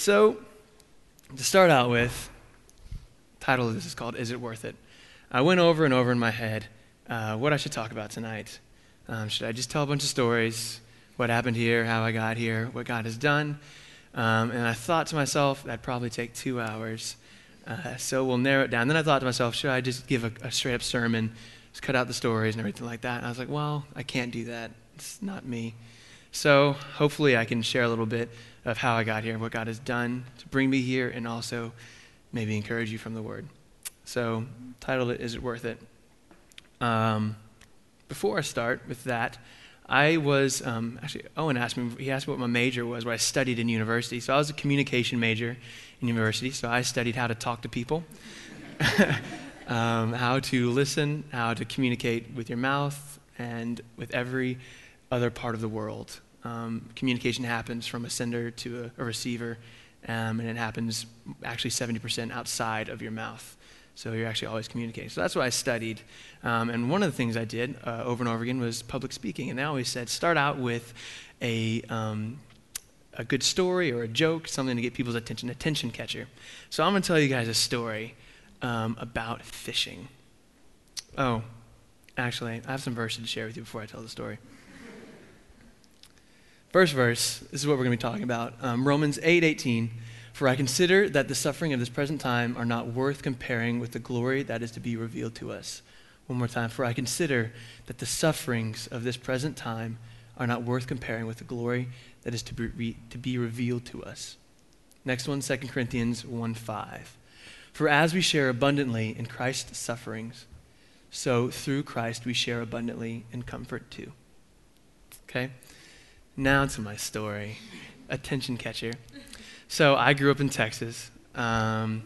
So, to start out with, title of this is called "Is It Worth It?" I went over and over in my head uh, what I should talk about tonight. Um, should I just tell a bunch of stories? What happened here? How I got here? What God has done? Um, and I thought to myself that'd probably take two hours. Uh, so we'll narrow it down. Then I thought to myself, should I just give a, a straight up sermon, just cut out the stories and everything like that? And I was like, well, I can't do that. It's not me. So hopefully I can share a little bit of how I got here, what God has done to bring me here, and also maybe encourage you from the Word. So, titled it, Is It Worth It? Um, before I start with that, I was um, actually Owen asked me. He asked me what my major was, what I studied in university. So I was a communication major in university. So I studied how to talk to people, um, how to listen, how to communicate with your mouth, and with every other part of the world. Um, communication happens from a sender to a, a receiver, um, and it happens actually 70% outside of your mouth. So you're actually always communicating. So that's what I studied. Um, and one of the things I did uh, over and over again was public speaking. And they always said start out with a, um, a good story or a joke, something to get people's attention, attention catcher. So I'm going to tell you guys a story um, about fishing. Oh, actually, I have some verses to share with you before I tell the story. First verse, this is what we're going to be talking about. Um, Romans 8 18. For I consider that the suffering of this present time are not worth comparing with the glory that is to be revealed to us. One more time. For I consider that the sufferings of this present time are not worth comparing with the glory that is to be, re- to be revealed to us. Next one, 2 Corinthians 1 5. For as we share abundantly in Christ's sufferings, so through Christ we share abundantly in comfort too. Okay? Now to my story. Attention catcher. So I grew up in Texas. Um,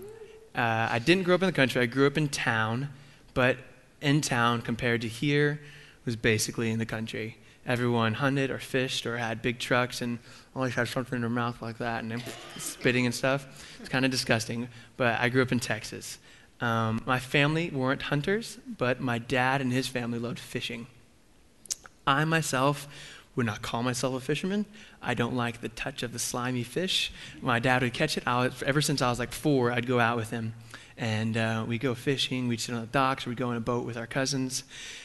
uh, I didn't grow up in the country. I grew up in town, but in town compared to here was basically in the country. Everyone hunted or fished or had big trucks and always had something in their mouth like that and spitting and stuff. It's kind of disgusting, but I grew up in Texas. Um, my family weren't hunters, but my dad and his family loved fishing. I myself would not call myself a fisherman. I don't like the touch of the slimy fish. My dad would catch it. Was, ever since I was like four, I'd go out with him. And uh, we'd go fishing. We'd sit on the docks. We'd go in a boat with our cousins.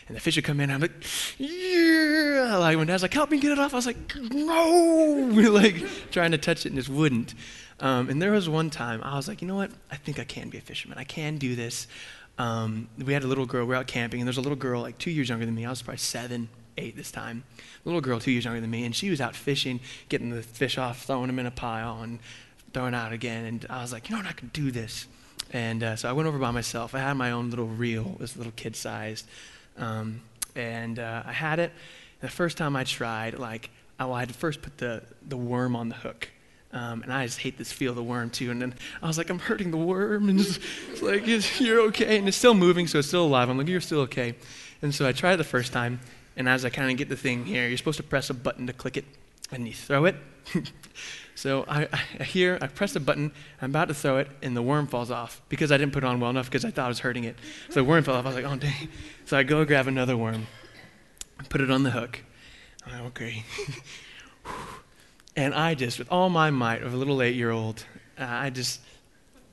And the fish would come in. I'm like, yeah. Like when dad's like, help me get it off. I was like, no. We're like trying to touch it and just wouldn't. Um, and there was one time I was like, you know what? I think I can be a fisherman. I can do this. Um, we had a little girl. We we're out camping. And there's a little girl like two years younger than me. I was probably seven eight this time, little girl two years younger than me, and she was out fishing, getting the fish off, throwing them in a pile, and throwing out again. And I was like, you know what, I can do this. And uh, so I went over by myself. I had my own little reel, it was little kid sized. Um, and uh, I had it. And the first time I tried, like, I, well, I had to first put the, the worm on the hook. Um, and I just hate this feel of the worm too. And then I was like, I'm hurting the worm. And it's, it's like, it's, you're okay. And it's still moving, so it's still alive. I'm like, you're still okay. And so I tried it the first time. And as I kind of get the thing here, you're supposed to press a button to click it, and you throw it. so I, I here, I press the button, I'm about to throw it, and the worm falls off because I didn't put it on well enough because I thought I was hurting it. So the worm fell off. I was like, oh, dang. So I go grab another worm, put it on the hook. I'm like, okay. and I just, with all my might of a little eight year old, uh, I just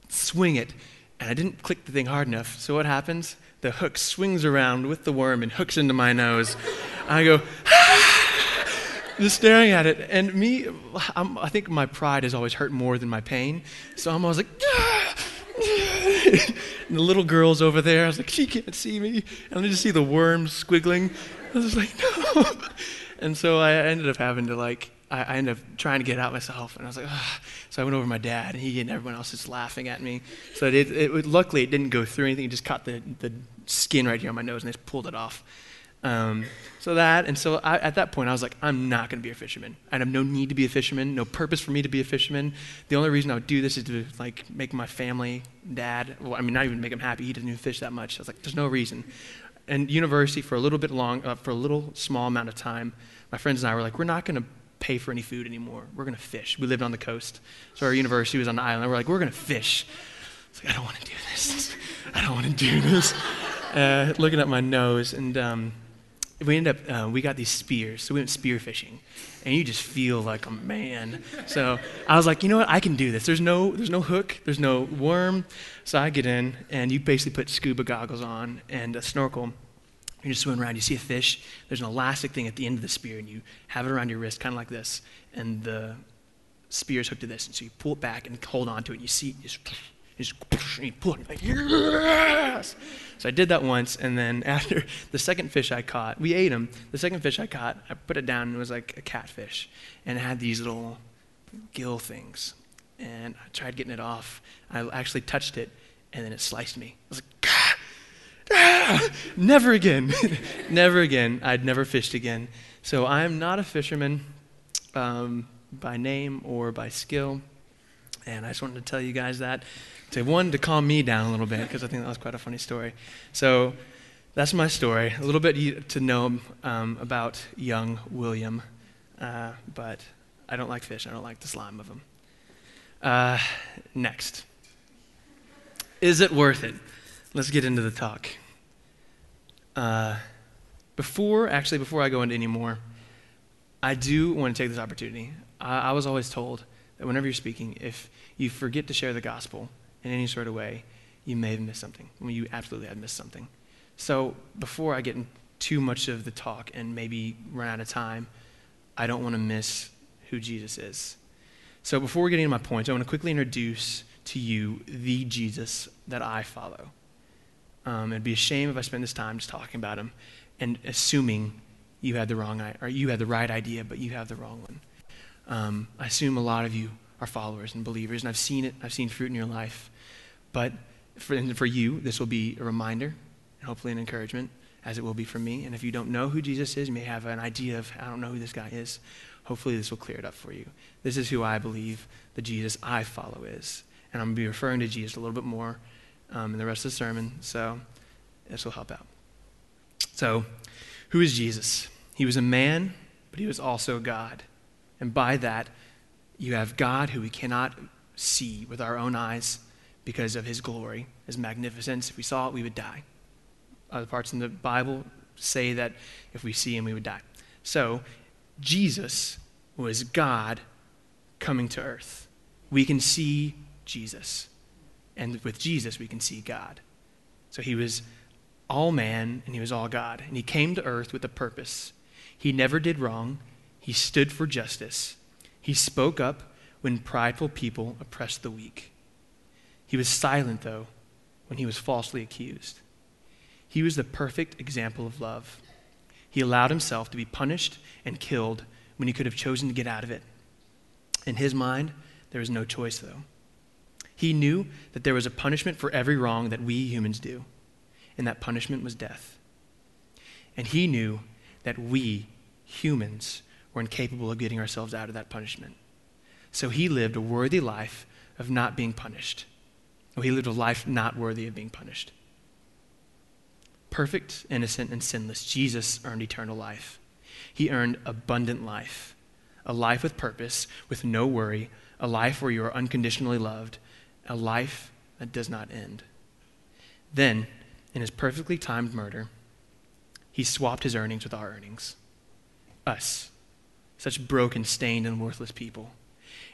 swing it. And I didn't click the thing hard enough. So what happens? The hook swings around with the worm and hooks into my nose. I go, ah, just staring at it. And me, I'm, i think my pride has always hurt more than my pain. So I'm always like, ah. and the little girl's over there. I was like, she can't see me. And I just see the worm squiggling. I was like, no. And so I ended up having to like I, I, ended up trying to get out myself, and I was like, Ugh. so I went over to my dad, and he and everyone else is laughing at me. So it, it, luckily it didn't go through anything; it just caught the, the skin right here on my nose, and they just pulled it off. Um, so that, and so I, at that point, I was like, I'm not going to be a fisherman. I have no need to be a fisherman, no purpose for me to be a fisherman. The only reason I would do this is to like make my family, dad, well, I mean, not even make him happy. He doesn't even fish that much. I was like, there's no reason. And university for a little bit long, uh, for a little small amount of time, my friends and I were like, we're not going to pay for any food anymore. We're going to fish. We lived on the coast. So our university was on the island. We're like, we're going to fish. It's like, I don't want to do this. I don't want to do this. Uh, looking at my nose. And um, we ended up, uh, we got these spears. So we went spear fishing. And you just feel like a man. So I was like, you know what? I can do this. There's no, there's no hook, there's no worm. So I get in, and you basically put scuba goggles on and a snorkel. You're just swimming around. You see a fish. There's an elastic thing at the end of the spear, and you have it around your wrist, kind of like this. And the spear is hooked to this. And so you pull it back and hold on to it. And you see it just just and you pull it, like, yes! So I did that once, and then after the second fish I caught, we ate them. The second fish I caught, I put it down, and it was like a catfish, and it had these little gill things. And I tried getting it off. I actually touched it, and then it sliced me. I was like, ah, never again, never again. I'd never fished again. So I am not a fisherman um, by name or by skill. And I just wanted to tell you guys that to one to calm me down a little bit because I think that was quite a funny story. So that's my story. A little bit to know um, about young William, uh, but I don't like fish. I don't like the slime of them. Uh, next, is it worth it? Let's get into the talk. Uh, before, actually, before I go into any more, I do want to take this opportunity. I, I was always told that whenever you're speaking, if you forget to share the gospel, in any sort of way, you may have missed something. I mean, you absolutely have missed something. So before I get in too much of the talk and maybe run out of time, I don't want to miss who Jesus is. So before we get into my points, I want to quickly introduce to you the Jesus that I follow. Um, it'd be a shame if I spent this time just talking about him and assuming you had the wrong or you had the right idea, but you have the wrong one. Um, I assume a lot of you are followers and believers, and I've seen it. I've seen fruit in your life. But for, for you, this will be a reminder and hopefully an encouragement, as it will be for me. And if you don't know who Jesus is, you may have an idea of, I don't know who this guy is. Hopefully, this will clear it up for you. This is who I believe the Jesus I follow is. And I'm going to be referring to Jesus a little bit more um, in the rest of the sermon, so this will help out. So, who is Jesus? He was a man, but he was also God. And by that, you have God who we cannot see with our own eyes, because of his glory, his magnificence. If we saw it, we would die. Other parts in the Bible say that if we see him, we would die. So, Jesus was God coming to earth. We can see Jesus. And with Jesus, we can see God. So he was all man and he was all God. And he came to earth with a purpose. He never did wrong, he stood for justice. He spoke up when prideful people oppressed the weak. He was silent, though, when he was falsely accused. He was the perfect example of love. He allowed himself to be punished and killed when he could have chosen to get out of it. In his mind, there was no choice, though. He knew that there was a punishment for every wrong that we humans do, and that punishment was death. And he knew that we, humans, were incapable of getting ourselves out of that punishment. So he lived a worthy life of not being punished Oh, he lived a life not worthy of being punished. Perfect, innocent, and sinless, Jesus earned eternal life. He earned abundant life, a life with purpose, with no worry, a life where you are unconditionally loved, a life that does not end. Then, in his perfectly timed murder, he swapped his earnings with our earnings. Us, such broken, stained, and worthless people.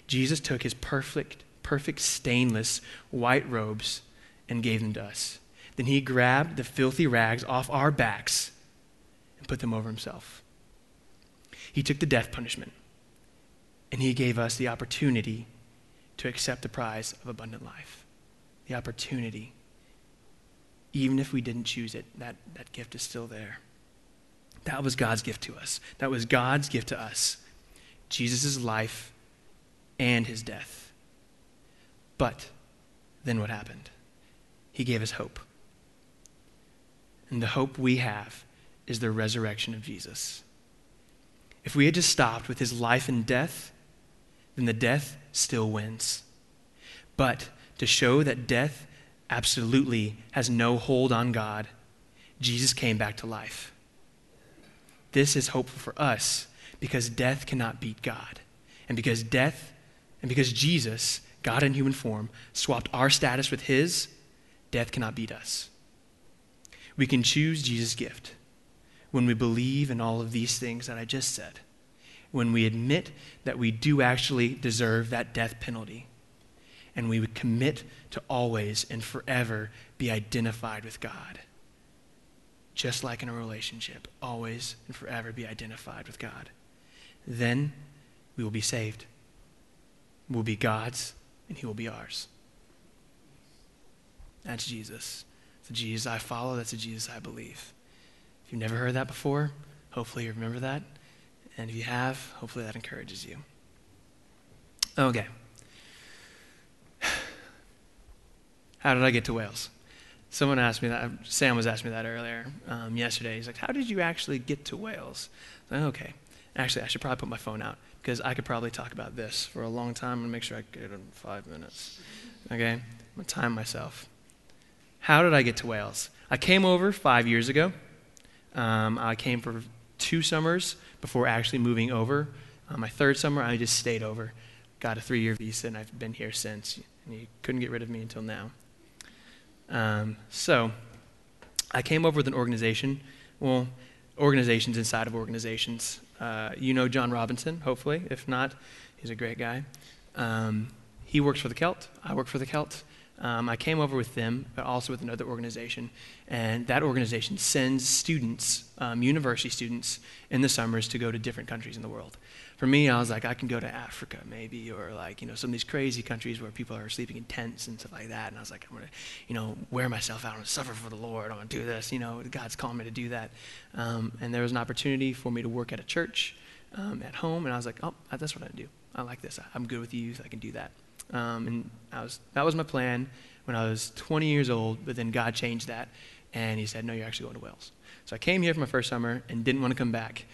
Jesus took his perfect perfect, stainless white robes and gave them to us. Then he grabbed the filthy rags off our backs and put them over himself. He took the death punishment and he gave us the opportunity to accept the prize of abundant life. The opportunity. Even if we didn't choose it, that, that gift is still there. That was God's gift to us. That was God's gift to us. Jesus' life and his death. But then what happened? He gave us hope. And the hope we have is the resurrection of Jesus. If we had just stopped with his life and death, then the death still wins. But to show that death absolutely has no hold on God, Jesus came back to life. This is hopeful for us because death cannot beat God. And because death, and because Jesus God in human form, swapped our status with his, death cannot beat us. We can choose Jesus' gift. when we believe in all of these things that I just said, when we admit that we do actually deserve that death penalty, and we would commit to always and forever be identified with God. Just like in a relationship, always and forever be identified with God. Then we will be saved. We'll be God's, and He will be ours. That's Jesus. The Jesus I follow, that's the Jesus I believe. If you've never heard that before, hopefully you remember that. And if you have, hopefully that encourages you. Okay. How did I get to Wales? Someone asked me that. Sam was asking me that earlier um, yesterday. He's like, How did you actually get to Wales? Like, okay. Actually, I should probably put my phone out because I could probably talk about this for a long time and make sure I get it in five minutes. Okay? I'm going to time myself. How did I get to Wales? I came over five years ago. Um, I came for two summers before actually moving over. Uh, my third summer, I just stayed over. Got a three year visa, and I've been here since. And you couldn't get rid of me until now. Um, so, I came over with an organization. Well, organizations inside of organizations. Uh, you know John Robinson, hopefully. If not, he's a great guy. Um, he works for the Celt. I work for the Celt. Um, I came over with them, but also with another organization. And that organization sends students, um, university students, in the summers to go to different countries in the world. For me, I was like, I can go to Africa maybe, or like, you know, some of these crazy countries where people are sleeping in tents and stuff like that. And I was like, I'm going to, you know, wear myself out. and suffer for the Lord. I'm going to do this. You know, God's calling me to do that. Um, and there was an opportunity for me to work at a church um, at home. And I was like, oh, that's what I do. I like this. I'm good with youth. I can do that. Um, and I was, that was my plan when I was 20 years old, but then God changed that. And he said, no, you're actually going to Wales. So I came here for my first summer and didn't want to come back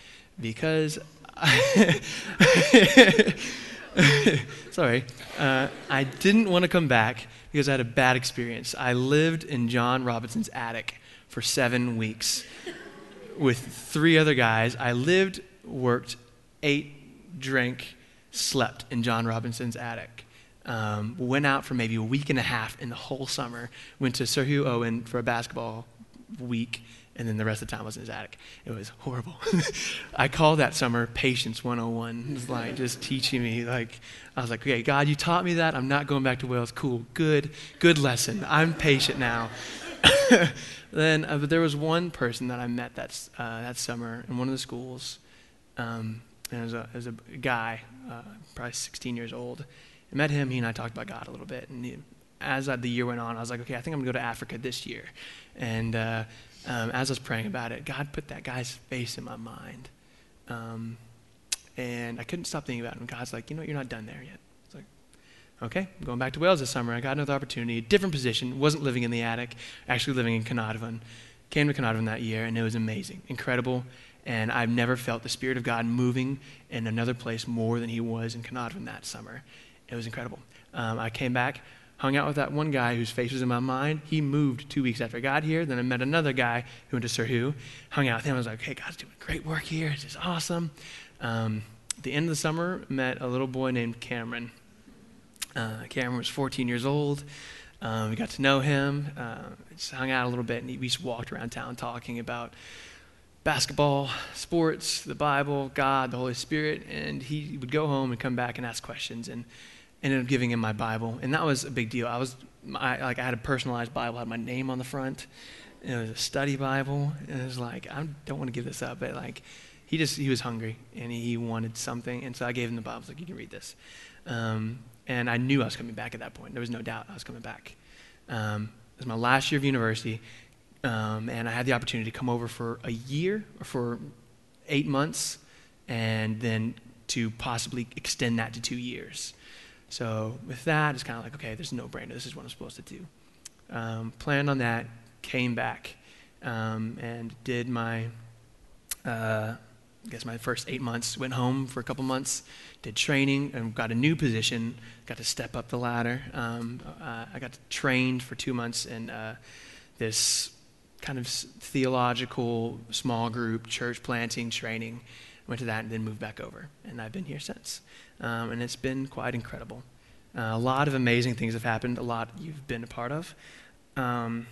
because sorry, uh, I didn't want to come back because I had a bad experience. I lived in John Robinson's attic for seven weeks with three other guys. I lived, worked, ate, drank, slept in John Robinson's attic. Um, went out for maybe a week and a half in the whole summer. Went to Sir Hugh Owen for a basketball week, and then the rest of the time was in his attic. It was horrible. I call that summer Patience 101. It was like just teaching me, like, I was like, okay, God, you taught me that. I'm not going back to Wales. Cool, good, good lesson. I'm patient now. then uh, but there was one person that I met that, uh, that summer in one of the schools. Um, and it was, a, it was a guy, uh, probably 16 years old. I met him. He and I talked about God a little bit. And he, as the year went on, I was like, okay, I think I'm going to go to Africa this year. And uh, um, as I was praying about it, God put that guy's face in my mind. Um, and I couldn't stop thinking about him. God's like, you know, what? you're not done there yet. It's like, okay, I'm going back to Wales this summer. I got another opportunity, a different position. Wasn't living in the attic, actually living in Caernarfon. Came to Caernarfon that year, and it was amazing, incredible. And I've never felt the Spirit of God moving in another place more than He was in Caernarfon that summer. It was incredible. Um, I came back, hung out with that one guy whose face was in my mind. He moved two weeks after I got here. Then I met another guy who went to Sir Hugh, hung out with him. I was like, hey, God's doing great work here. This is awesome. Um, at the end of the summer, met a little boy named Cameron. Uh, Cameron was 14 years old. Um, we got to know him, uh, just hung out a little bit, and we just walked around town talking about basketball, sports, the Bible, God, the Holy Spirit. And he would go home and come back and ask questions. And ended up giving him my Bible, and that was a big deal. I was I, like I had a personalized Bible, had my name on the front. It was a study Bible, and it was like I don't want to give this up, but like he just he was hungry and he wanted something, and so I gave him the Bible. I was like, you can read this, um, and I knew I was coming back at that point. There was no doubt I was coming back. Um, it was my last year of university, um, and I had the opportunity to come over for a year or for eight months, and then to possibly extend that to two years. So with that, it's kind of like, okay, there's no brainer. This is what I'm supposed to do. Um, planned on that, came back, um, and did my, uh, I guess my first eight months. Went home for a couple months, did training, and got a new position. Got to step up the ladder. Um, uh, I got trained for two months in uh, this kind of theological small group church planting training. Went to that and then moved back over, and I've been here since um, and it's been quite incredible. Uh, a lot of amazing things have happened, a lot you've been a part of. Um,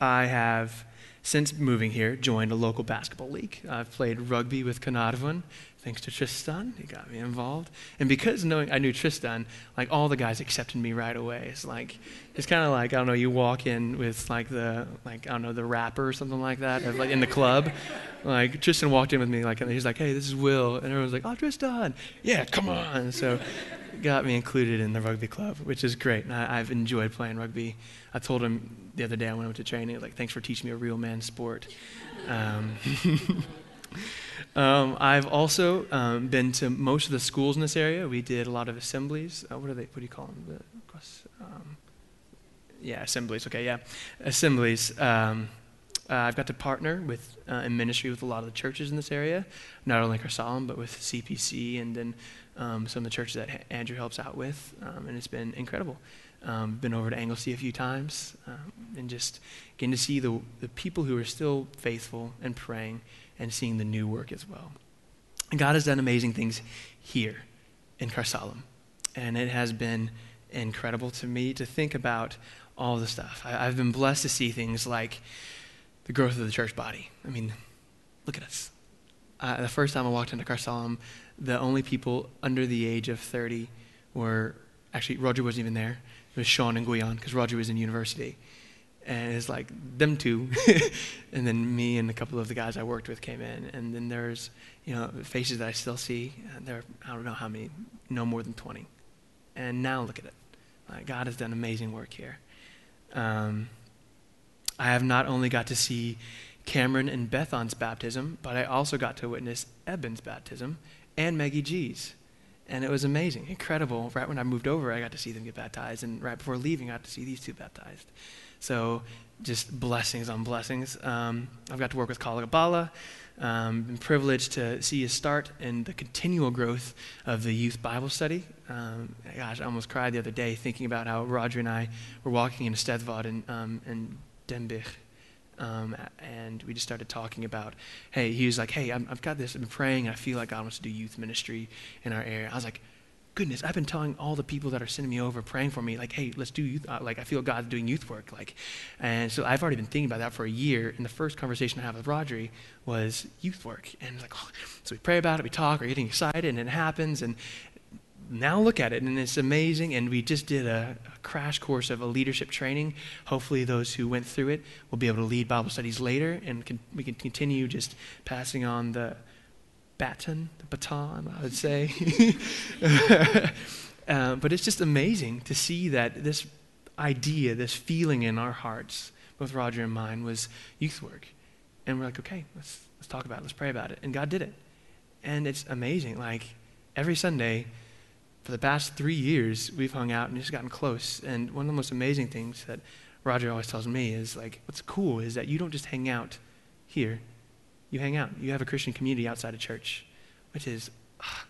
I have, since moving here, joined a local basketball league. I've played rugby with Caernarfon, thanks to Tristan. He got me involved. And because knowing I knew Tristan, like all the guys accepted me right away. It's like, it's kind of like, I don't know, you walk in with like the, like, I don't know, the rapper or something like that, like in the club. Like Tristan walked in with me, like, and he's like, hey, this is Will. And everyone's like, oh, Tristan. Yeah, come on. So got me included in the rugby club, which is great. And I, have enjoyed playing rugby. I told him the other day when I went to training, like, thanks for teaching me a real man sport. Um, um, I've also um, been to most of the schools in this area. We did a lot of assemblies. Uh, what are they? What do you call them? The, um, yeah, assemblies. Okay, yeah, assemblies. Um, uh, I've got to partner with uh, in ministry with a lot of the churches in this area, not only Caersalem, but with CPC and then um, some of the churches that Andrew helps out with, um, and it's been incredible. Um, been over to Anglesey a few times, um, and just getting to see the, the people who are still faithful and praying and seeing the new work as well. And God has done amazing things here in Caersalem, and it has been incredible to me to think about all the stuff. I, have been blessed to see things like the growth of the church body. I mean, look at us. Uh, the first time I walked into Caersalem, the only people under the age of 30 were actually, Roger wasn't even there. It was Sean and Gwion because Roger was in university. And it's like them two. and then me and a couple of the guys I worked with came in. And then there's, you know, faces that I still see. There, I don't know how many, no more than 20. And now look at it. God has done amazing work here. Um, I have not only got to see Cameron and Bethon's baptism, but I also got to witness Eben's baptism and Maggie G's. And it was amazing, incredible. Right when I moved over, I got to see them get baptized. And right before leaving, I got to see these two baptized. So just blessings on blessings. Um, I've got to work with Kalagabala. Um, been privileged to see you start and the continual growth of the youth Bible study. Um, gosh, I almost cried the other day thinking about how Roger and I were walking in Stedvad and, um, and Denbigh um, and we just started talking about, hey, he was like, hey, i have got this, I've been praying, and I feel like God wants to do youth ministry in our area. I was like, goodness, I've been telling all the people that are sending me over, praying for me, like, hey, let's do youth, uh, like, I feel God's doing youth work, like, and so I've already been thinking about that for a year, and the first conversation I had with Rodri was youth work, and like, oh. so we pray about it, we talk, we're getting excited, and it happens, and now look at it, and it's amazing. And we just did a, a, crash course of a leadership training. Hopefully, those who went through it will be able to lead Bible studies later, and can, we can continue just passing on the baton, the baton, I would say. uh, but it's just amazing to see that this idea, this feeling in our hearts, both Roger and mine, was youth work. And we're like, okay, let's, let's talk about it, let's pray about it. And God did it. And it's amazing. Like, every Sunday, for the past three years, we've hung out and just gotten close. And one of the most amazing things that Roger always tells me is like, what's cool is that you don't just hang out here, you hang out. You have a Christian community outside of church, which is, oh,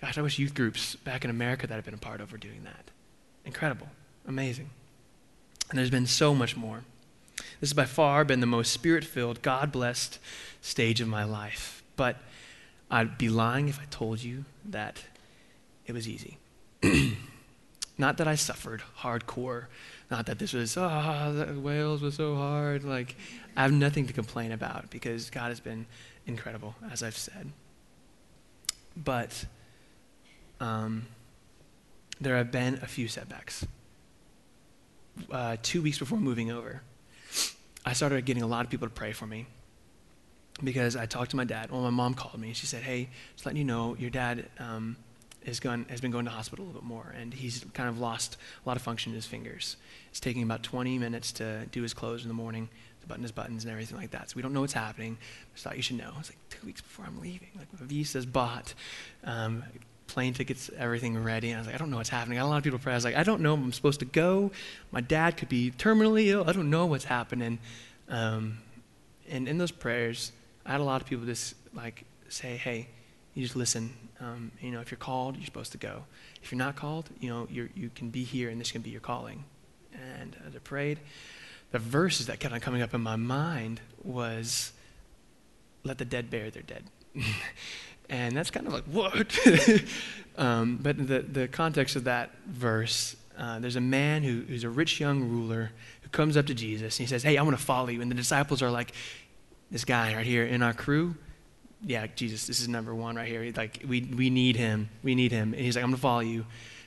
gosh, I wish youth groups back in America that I've been a part of were doing that. Incredible, amazing. And there's been so much more. This has by far been the most spirit filled, God blessed stage of my life. But I'd be lying if I told you that it was easy. not that I suffered hardcore, not that this was, ah, oh, Wales was so hard. Like, I have nothing to complain about because God has been incredible, as I've said. But um, there have been a few setbacks. Uh, two weeks before moving over, I started getting a lot of people to pray for me because I talked to my dad. Well, my mom called me and she said, Hey, just letting you know, your dad um, has, gone, has been going to hospital a little bit more, and he's kind of lost a lot of function in his fingers. It's taking about 20 minutes to do his clothes in the morning, to button his buttons and everything like that. So we don't know what's happening. Just thought you should know. It's like two weeks before I'm leaving. Like my visa's bought, um, plane tickets, everything ready. And I was like, I don't know what's happening. I had a lot of people pray. I was like, I don't know if I'm supposed to go. My dad could be terminally ill. I don't know what's happening. Um, and in those prayers, I had a lot of people just like say, hey, you just listen um, you know, if you're called, you're supposed to go. If you're not called, you know, you you can be here and this can be your calling. And as I prayed, the verses that kept on coming up in my mind was, let the dead bury their dead. and that's kind of like, what? um, but the, the context of that verse uh, there's a man who, who's a rich young ruler who comes up to Jesus and he says, Hey, I want to follow you. And the disciples are like, This guy right here in our crew, yeah, Jesus, this is number one right here. Like, we, we need him. We need him. And he's like, I'm going to follow you.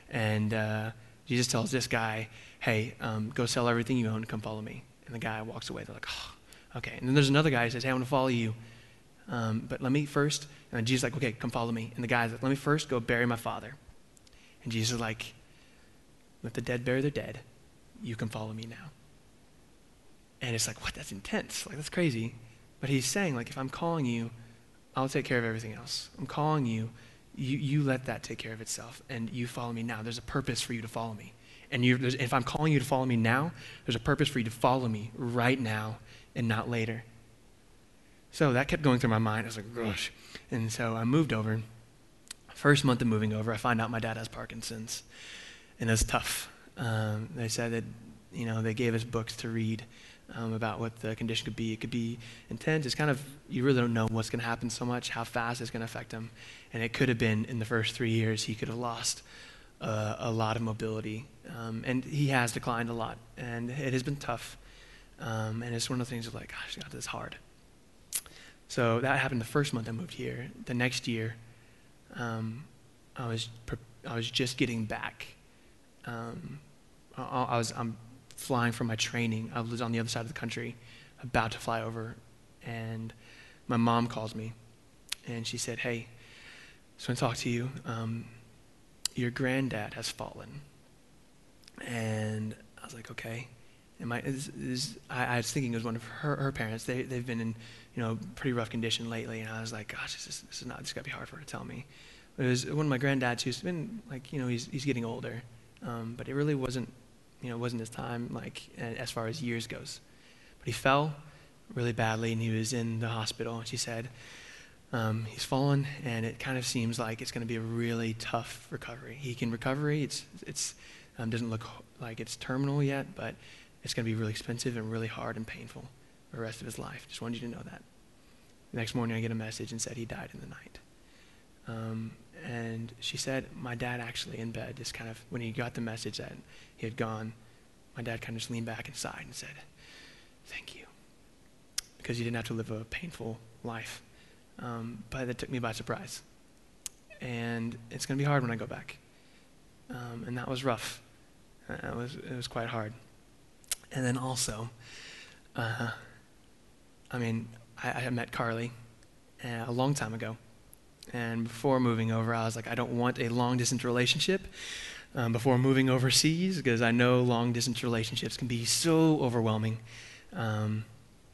And uh, Jesus tells this guy, Hey, um, go sell everything you own and come follow me. And the guy walks away. They're like, Oh, okay. And then there's another guy who says, Hey, I'm going to follow you. Um, but let me first, and Jesus is like, Okay, come follow me. And the guy's like, Let me first go bury my father. And Jesus is like, Let the dead bury their dead. You can follow me now. And it's like, What? That's intense. Like, that's crazy. But he's saying, like, if I'm calling you, I'll take care of everything else. I'm calling you. You, you let that take care of itself, and you follow me now. There's a purpose for you to follow me. And you, if I'm calling you to follow me now, there's a purpose for you to follow me right now and not later. So that kept going through my mind. I was like, gosh. And so I moved over. First month of moving over, I find out my dad has Parkinson's. And was tough. Um, they said that, you know, they gave us books to read um, about what the condition could be. It could be intense. It's kind of, you really don't know what's going to happen so much, how fast it's going to affect him. And it could have been in the first three years, he could have lost uh, a lot of mobility. Um, and he has declined a lot. And it has been tough. Um, and it's one of the things of like, gosh, God, this is hard. So that happened the first month I moved here. The next year, um, I was I was just getting back. Um, I, I was I'm flying from my training. I was on the other side of the country, about to fly over, and my mom calls me, and she said, "Hey, just want to talk to you. Um, your granddad has fallen." And I was like, "Okay." And my, I, I, was thinking it was one of her, her parents. They, they've been in, you know, pretty rough condition lately, and I was like, "Gosh, this is, this is not. This got to be hard for her to tell me." But it was one of my granddads who's been like, you know, he's he's getting older, um, but it really wasn't you know, it wasn't his time, like, as far as years goes. But he fell really badly, and he was in the hospital. And she said, um, he's fallen, and it kind of seems like it's going to be a really tough recovery. He can recover. It's, it's um, doesn't look like it's terminal yet, but it's going to be really expensive and really hard and painful for the rest of his life. Just wanted you to know that. The next morning, I get a message and said he died in the night. Um, and she said, my dad actually in bed, just kind of, when he got the message that he had gone, my dad kind of just leaned back and sighed and said, thank you. Because you didn't have to live a painful life. Um, but it took me by surprise. And it's going to be hard when I go back. Um, and that was rough. Uh, it, was, it was quite hard. And then also, uh, I mean, I, I met Carly uh, a long time ago. And before moving over, I was like, I don't want a long distance relationship um, before moving overseas because I know long distance relationships can be so overwhelming. Um,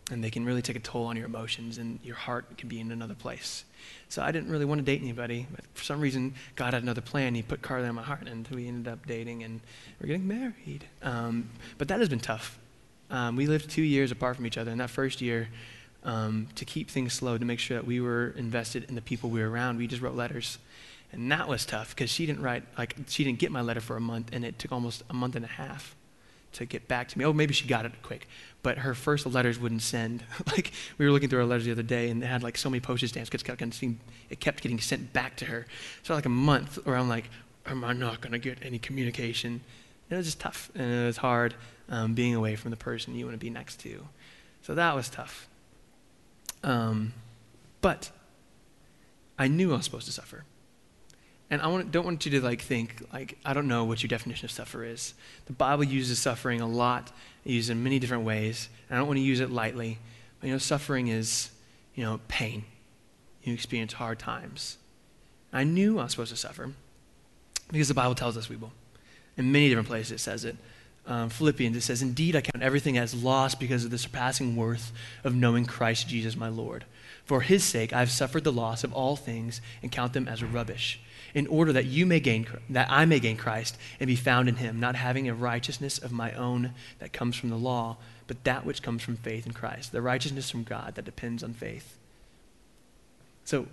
and they can really take a toll on your emotions, and your heart can be in another place. So I didn't really want to date anybody, but for some reason, God had another plan. He put Carly in my heart, and we ended up dating, and we're getting married. Um, but that has been tough. Um, we lived two years apart from each other, and that first year, um, to keep things slow, to make sure that we were invested in the people we were around, we just wrote letters. And that was tough because she didn't write, like, she didn't get my letter for a month, and it took almost a month and a half to get back to me. Oh, maybe she got it quick, but her first letters wouldn't send. like, we were looking through our letters the other day, and they had, like, so many postage stamps because it kept getting sent back to her. So, like, a month where I'm like, am I not going to get any communication? And it was just tough, and it was hard um, being away from the person you want to be next to. So that was tough. Um, but I knew I was supposed to suffer. And I want, don't want you to like think like I don't know what your definition of suffer is. The Bible uses suffering a lot. It uses it in many different ways. And I don't want to use it lightly. But you know, suffering is you know pain. You experience hard times. I knew I was supposed to suffer because the Bible tells us we will. In many different places it says it. Um, Philippians, it says, Indeed, I count everything as loss because of the surpassing worth of knowing Christ Jesus my Lord. For his sake, I have suffered the loss of all things and count them as rubbish in order that you may gain that I may gain Christ and be found in him, not having a righteousness of my own that comes from the law, but that which comes from faith in Christ, the righteousness from God that depends on faith. So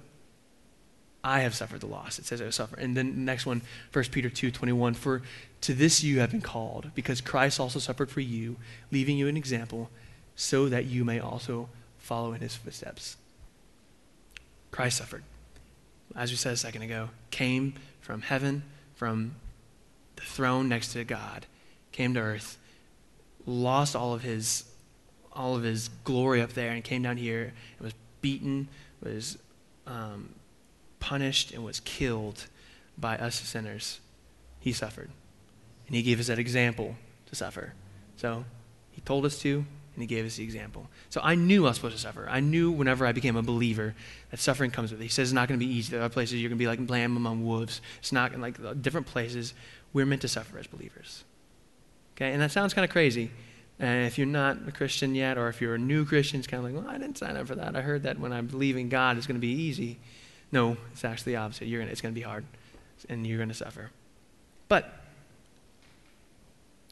I have suffered the loss. It says I suffer. And then the next one, 1 Peter 2 21. For to this you have been called, because Christ also suffered for you, leaving you an example, so that you may also follow in his footsteps. Christ suffered as we said a second ago, came from heaven, from the throne next to God, came to earth, lost all of his all of his glory up there, and came down here and was beaten, was um, punished, and was killed by us sinners. He suffered. And he gave us that example to suffer. So he told us to, and he gave us the example. So I knew I was supposed to suffer. I knew whenever I became a believer that suffering comes with it. He says it's not going to be easy. There are places you're going to be like lamb among wolves. It's not like different places. We're meant to suffer as believers. Okay, and that sounds kind of crazy. And if you're not a Christian yet, or if you're a new Christian, it's kind of like, well, I didn't sign up for that. I heard that when I believe in God, it's going to be easy. No, it's actually the opposite. You're gonna, it's going to be hard, and you're going to suffer. But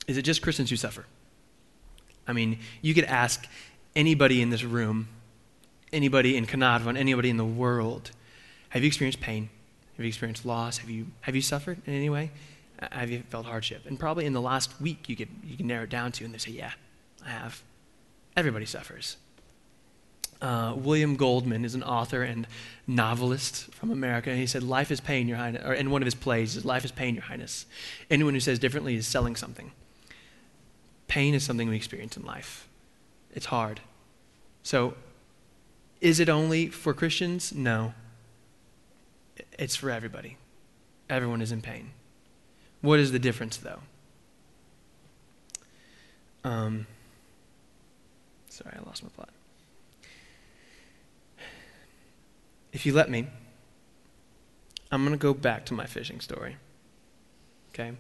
is it just Christians who suffer? I mean, you could ask anybody in this room, anybody in Caernarfon, anybody in the world, have you experienced pain? Have you experienced loss? Have you, have you suffered in any way? Have you felt hardship? And probably in the last week, you could, you can narrow it down to, and they say, yeah, I have. Everybody suffers. Uh, William Goldman is an author and novelist from America, and he said, Life is pain, Your Highness, or in one of his plays, Life is pain, Your Highness. Anyone who says differently is selling something. Pain is something we experience in life, it's hard. So, is it only for Christians? No. It's for everybody. Everyone is in pain. What is the difference, though? Um, sorry, I lost my plot. If you let me, I'm going to go back to my fishing story. Okay?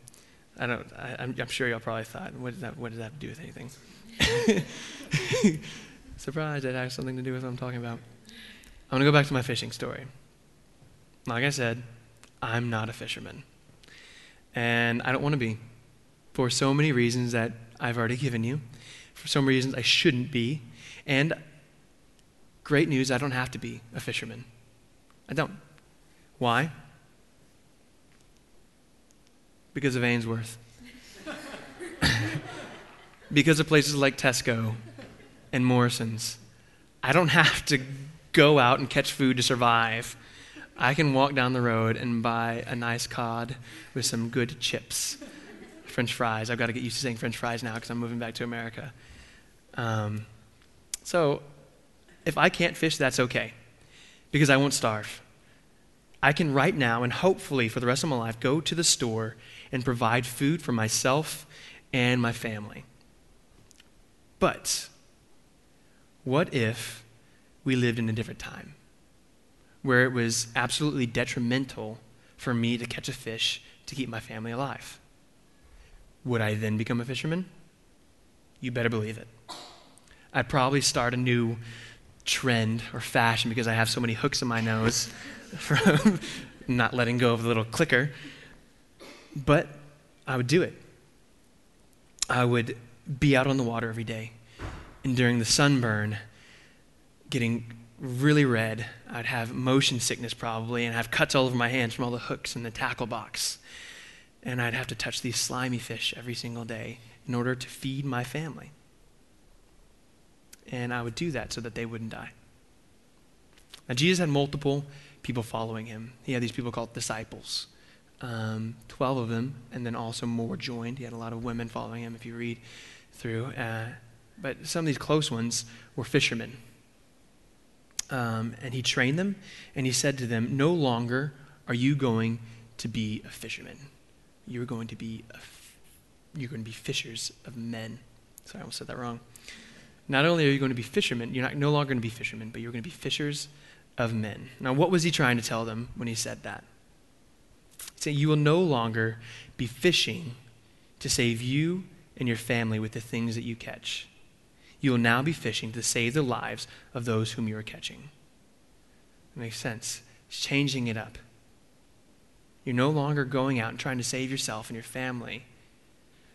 I don't, I, am sure y'all probably thought, what does, that, what does that have to do with anything? Surprised it has something to do with what I'm talking about. I'm going to go back to my fishing story. Like I said, I'm not a fisherman. And I don't want to be for so many reasons that I've already given you, for so many reasons I shouldn't be. And great news, I don't have to be a fisherman. I don't. Why? Because of Ainsworth. because of places like Tesco and Morrison's. I don't have to go out and catch food to survive. I can walk down the road and buy a nice cod with some good chips, French fries. I've got to get used to saying French fries now because I'm moving back to America. Um, so, if I can't fish, that's okay because I won't starve. I can right now and hopefully for the rest of my life go to the store and provide food for myself and my family. But what if we lived in a different time where it was absolutely detrimental for me to catch a fish to keep my family alive? Would I then become a fisherman? You better believe it. I'd probably start a new trend or fashion because I have so many hooks in my nose from not letting go of the little clicker. But I would do it. I would be out on the water every day. And during the sunburn, getting really red, I'd have motion sickness probably and have cuts all over my hands from all the hooks in the tackle box. And I'd have to touch these slimy fish every single day in order to feed my family. And I would do that so that they wouldn't die. Now, Jesus had multiple people following him. He had these people called disciples, um, 12 of them, and then also more joined. He had a lot of women following him if you read through. Uh, but some of these close ones were fishermen. Um, and he trained them, and he said to them, No longer are you going to be a fisherman. You're going to be you're going to be fishers of men. Sorry, I almost said that wrong. Not only are you going to be fishermen, you're not no longer going to be fishermen, but you're going to be fishers of men. Now, what was he trying to tell them when he said that? Said, You will no longer be fishing to save you and your family with the things that you catch. You will now be fishing to save the lives of those whom you are catching. It makes sense. It's changing it up. You're no longer going out and trying to save yourself and your family.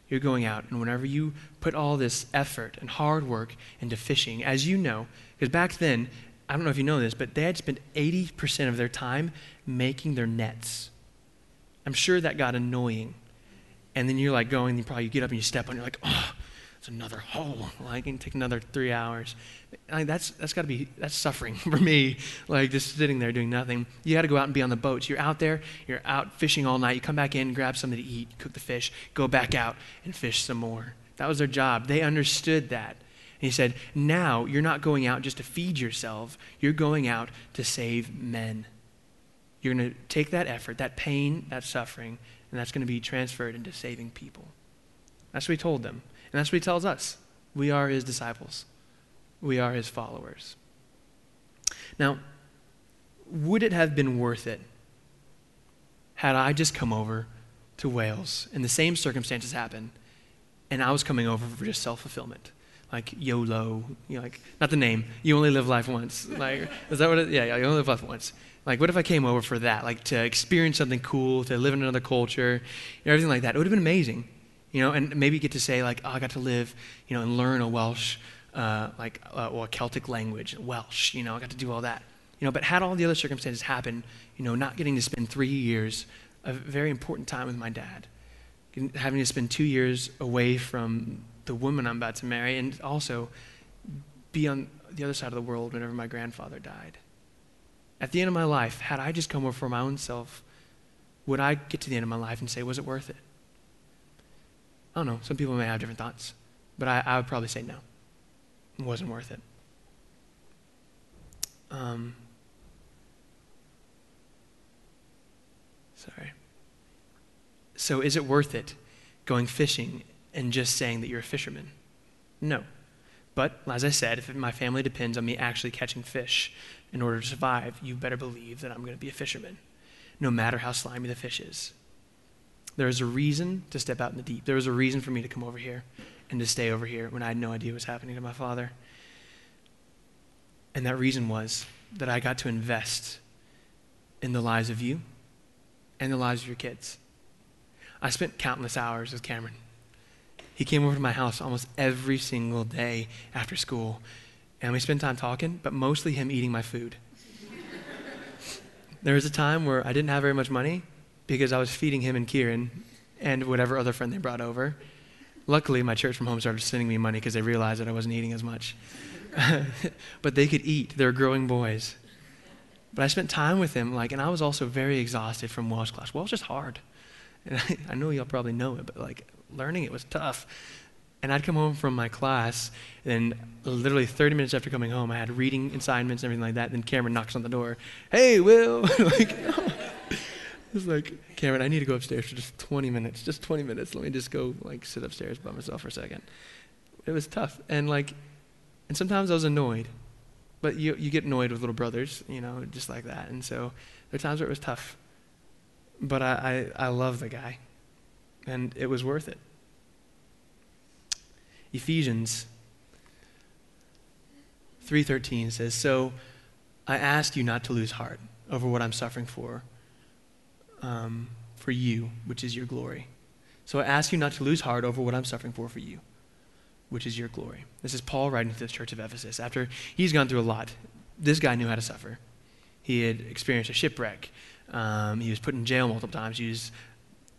You're going out, and whenever you put all this effort and hard work into fishing, as you know, because back then, I don't know if you know this, but they had spent 80% of their time making their nets. I'm sure that got annoying. And then you're like going, you probably get up and you step on, you're like, oh, it's another hole. Like, it can take another three hours. Like, that's that's got to be that's suffering for me. Like just sitting there doing nothing. You got to go out and be on the boats. You're out there. You're out fishing all night. You come back in, grab something to eat, cook the fish, go back out and fish some more. That was their job. They understood that. And he said, now you're not going out just to feed yourself. You're going out to save men. You're going to take that effort, that pain, that suffering, and that's going to be transferred into saving people. That's what he told them. And that's what he tells us. We are his disciples, we are his followers. Now, would it have been worth it had I just come over to Wales and the same circumstances happened and I was coming over for just self fulfillment? Like YOLO, you know, like not the name. You only live life once. Like, is that what? It, yeah, yeah, you only live life once. Like, what if I came over for that? Like to experience something cool, to live in another culture, you know, everything like that. It would have been amazing you know, and maybe get to say like, oh, I got to live, you know, and learn a Welsh, uh, like, uh, or a Celtic language, Welsh, you know, I got to do all that. You know, but had all the other circumstances happen, you know, not getting to spend three years, a very important time with my dad, having to spend two years away from the woman I'm about to marry, and also be on the other side of the world whenever my grandfather died. At the end of my life, had I just come over for my own self, would I get to the end of my life and say, was it worth it? I don't know. Some people may have different thoughts, but I, I would probably say no. It wasn't worth it. Um, sorry. So, is it worth it going fishing and just saying that you're a fisherman? No. But, as I said, if my family depends on me actually catching fish in order to survive, you better believe that I'm going to be a fisherman, no matter how slimy the fish is. There is a reason to step out in the deep. There was a reason for me to come over here and to stay over here when I had no idea what was happening to my father. And that reason was that I got to invest in the lives of you and the lives of your kids. I spent countless hours with Cameron. He came over to my house almost every single day after school, and we spent time talking, but mostly him eating my food. there was a time where I didn't have very much money, because I was feeding him and Kieran and whatever other friend they brought over. Luckily, my church from home started sending me money because they realized that I wasn't eating as much. but they could eat. They're growing boys. But I spent time with them, like, and I was also very exhausted from Welsh class. Welsh is hard. And I, I know y'all probably know it, but like learning it was tough. And I'd come home from my class, and literally 30 minutes after coming home, I had reading assignments and everything like that. Then Cameron knocks on the door. Hey, Will. like, it's like, Cameron, I need to go upstairs for just 20 minutes. Just 20 minutes. Let me just go, like, sit upstairs by myself for a second. It was tough. And, like, and sometimes I was annoyed. But you, you get annoyed with little brothers, you know, just like that. And so there are times where it was tough. But I, I, I love the guy. And it was worth it. Ephesians 3.13 says, So I ask you not to lose heart over what I'm suffering for um, for you, which is your glory. So I ask you not to lose heart over what I'm suffering for for you, which is your glory. This is Paul writing to the church of Ephesus after he's gone through a lot. This guy knew how to suffer. He had experienced a shipwreck. Um, he was put in jail multiple times. He was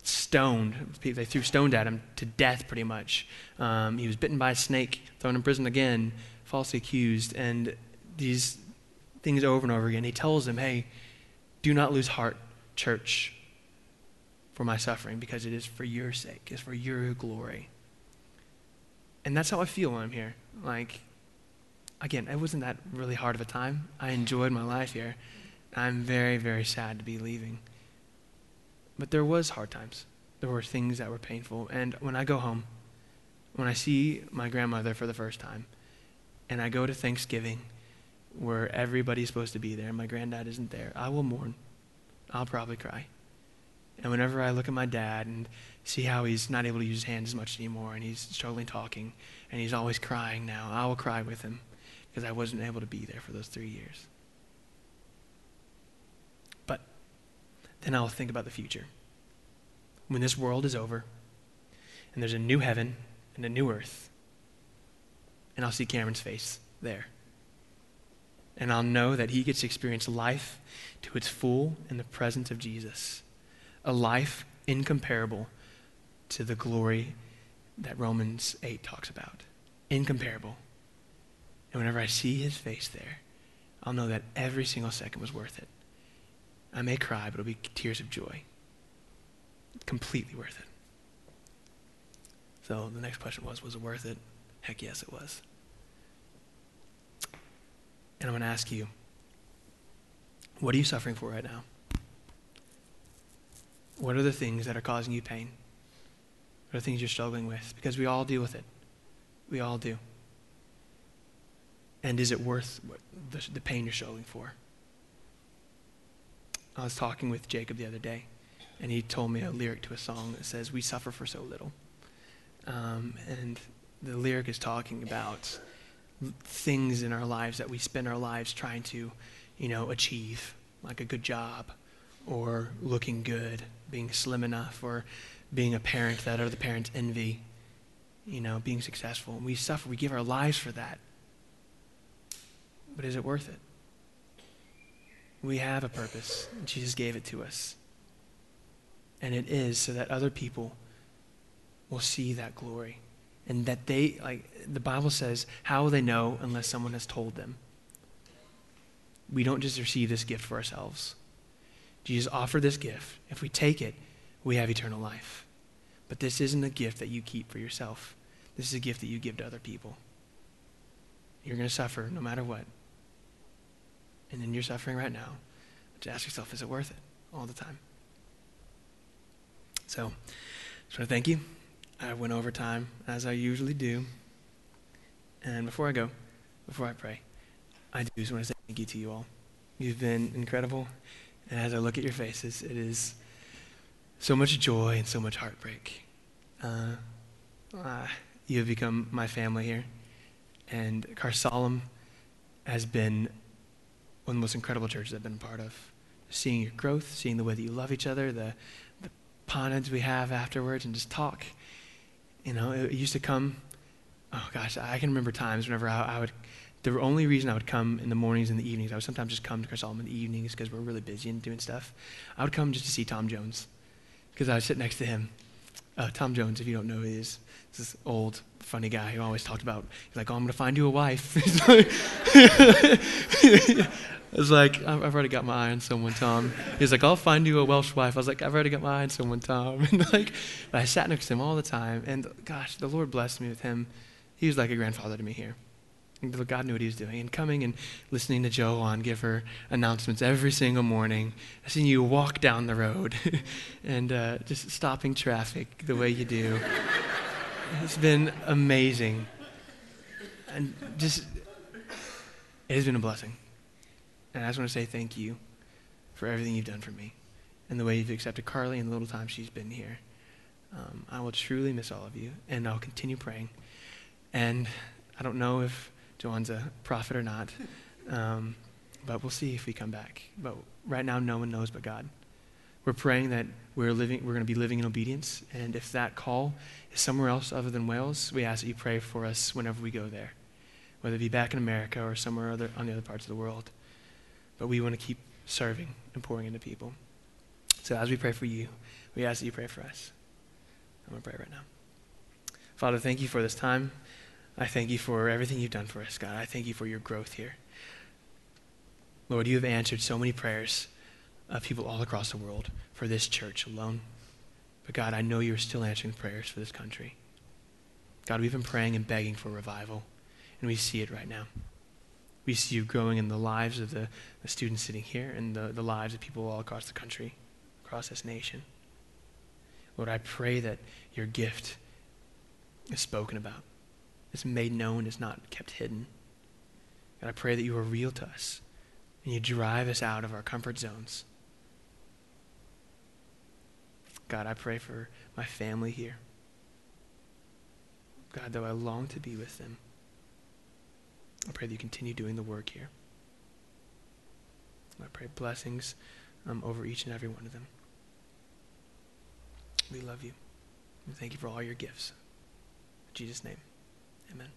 stoned. They threw stones at him to death, pretty much. Um, he was bitten by a snake, thrown in prison again, falsely accused, and these things over and over again. He tells them, hey, do not lose heart church, for my suffering because it is for your sake, it's for your glory. And that's how I feel when I'm here. Like, again, it wasn't that really hard of a time. I enjoyed my life here. I'm very, very sad to be leaving. But there was hard times. There were things that were painful. And when I go home, when I see my grandmother for the first time, and I go to Thanksgiving where everybody's supposed to be there and my granddad isn't there, I will mourn. I'll probably cry. And whenever I look at my dad and see how he's not able to use his hands as much anymore and he's struggling talking and he's always crying now, I will cry with him because I wasn't able to be there for those three years. Then I'll think about the future. When this world is over and there's a new heaven and a new earth, and I'll see Cameron's face there and I'll know that he gets to experience life to its full in the presence of Jesus. A life incomparable to the glory that Romans 8 talks about. Incomparable. And whenever I see his face there, I'll know that every single second was worth it. I may cry, but it'll be tears of joy. Completely worth it. So the next question was Was it worth it? Heck yes, it was. And I'm going to ask you what are you suffering for right now? What are the things that are causing you pain? What are the things you're struggling with? Because we all deal with it. We all do. And is it worth the, the pain you're struggling for? I was talking with Jacob the other day, and he told me a lyric to a song that says, We suffer for so little. Um, and the lyric is talking about things in our lives that we spend our lives trying to, you know, achieve, like a good job, or looking good, being slim enough, or being a parent that other parents envy, you know, being successful. And we suffer, we give our lives for that. But is it worth it? We have a purpose. Jesus gave it to us. And it is so that other people will see that glory. And that they, like the Bible says, how will they know unless someone has told them? We don't just receive this gift for ourselves. Jesus offered this gift. If we take it, we have eternal life. But this isn't a gift that you keep for yourself. This is a gift that you give to other people. You're going to suffer no matter what and then you're suffering right now, just ask yourself, is it worth it all the time? So, just want to thank you. I went over time, as I usually do. And before I go, before I pray, I do just want to say thank you to you all. You've been incredible. And as I look at your faces, it is so much joy and so much heartbreak. Uh, uh, you have become my family here. And Caersalem has been one of the most incredible churches I've been a part of. Seeing your growth, seeing the way that you love each other, the, the ponage we have afterwards, and just talk. You know, it, used to come, oh gosh, I can remember times whenever I, I would, the only reason I would come in the mornings and the evenings, I would sometimes just come to Caersalem in the evenings because we're really busy and doing stuff. I would come just to see Tom Jones because I would sit next to him. Uh, Tom Jones, if you don't know who he is, this old, funny guy who always talked about, he's like, oh, I'm going to find you a wife. was like, I've already got my eye on someone, Tom. He's like, I'll find you a Welsh wife. I was like, I've already got my eye on someone, Tom. And like, I sat next to him all the time. And gosh, the Lord blessed me with him. He was like a grandfather to me here. God knew what he was doing. And coming and listening to Joe on give her announcements every single morning, seeing you walk down the road and uh, just stopping traffic the way you do. it's been amazing. And just, it has been a blessing. And I just want to say thank you for everything you've done for me and the way you've accepted Carly and the little time she's been here. Um, I will truly miss all of you, and I'll continue praying. And I don't know if Joanne's a prophet or not, um, but we'll see if we come back. But right now, no one knows but God. We're praying that we're living. We're going to be living in obedience, and if that call is somewhere else other than Wales, we ask that you pray for us whenever we go there, whether it be back in America or somewhere other on the other parts of the world but we want to keep serving and pouring into people. So as we pray for you, we ask that you pray for us. I'm going to pray right now. Father, thank you for this time. I thank you for everything you've done for us, God. I thank you for your growth here. Lord, you have answered so many prayers of people all across the world for this church alone. But God, I know you're still answering prayers for this country. God, we've been praying and begging for revival, and we see it right now. We see you growing in the lives of the, the students sitting here and the, the lives of people all across the country, across this nation. Lord, I pray that your gift is spoken about, is made known, is not kept hidden. God, I pray that you are real to us and you drive us out of our comfort zones. God, I pray for my family here. God, though I long to be with them. I pray that you continue doing the work here. I pray blessings um, over each and every one of them. We love you. And thank you for all your gifts. In Jesus' name, amen.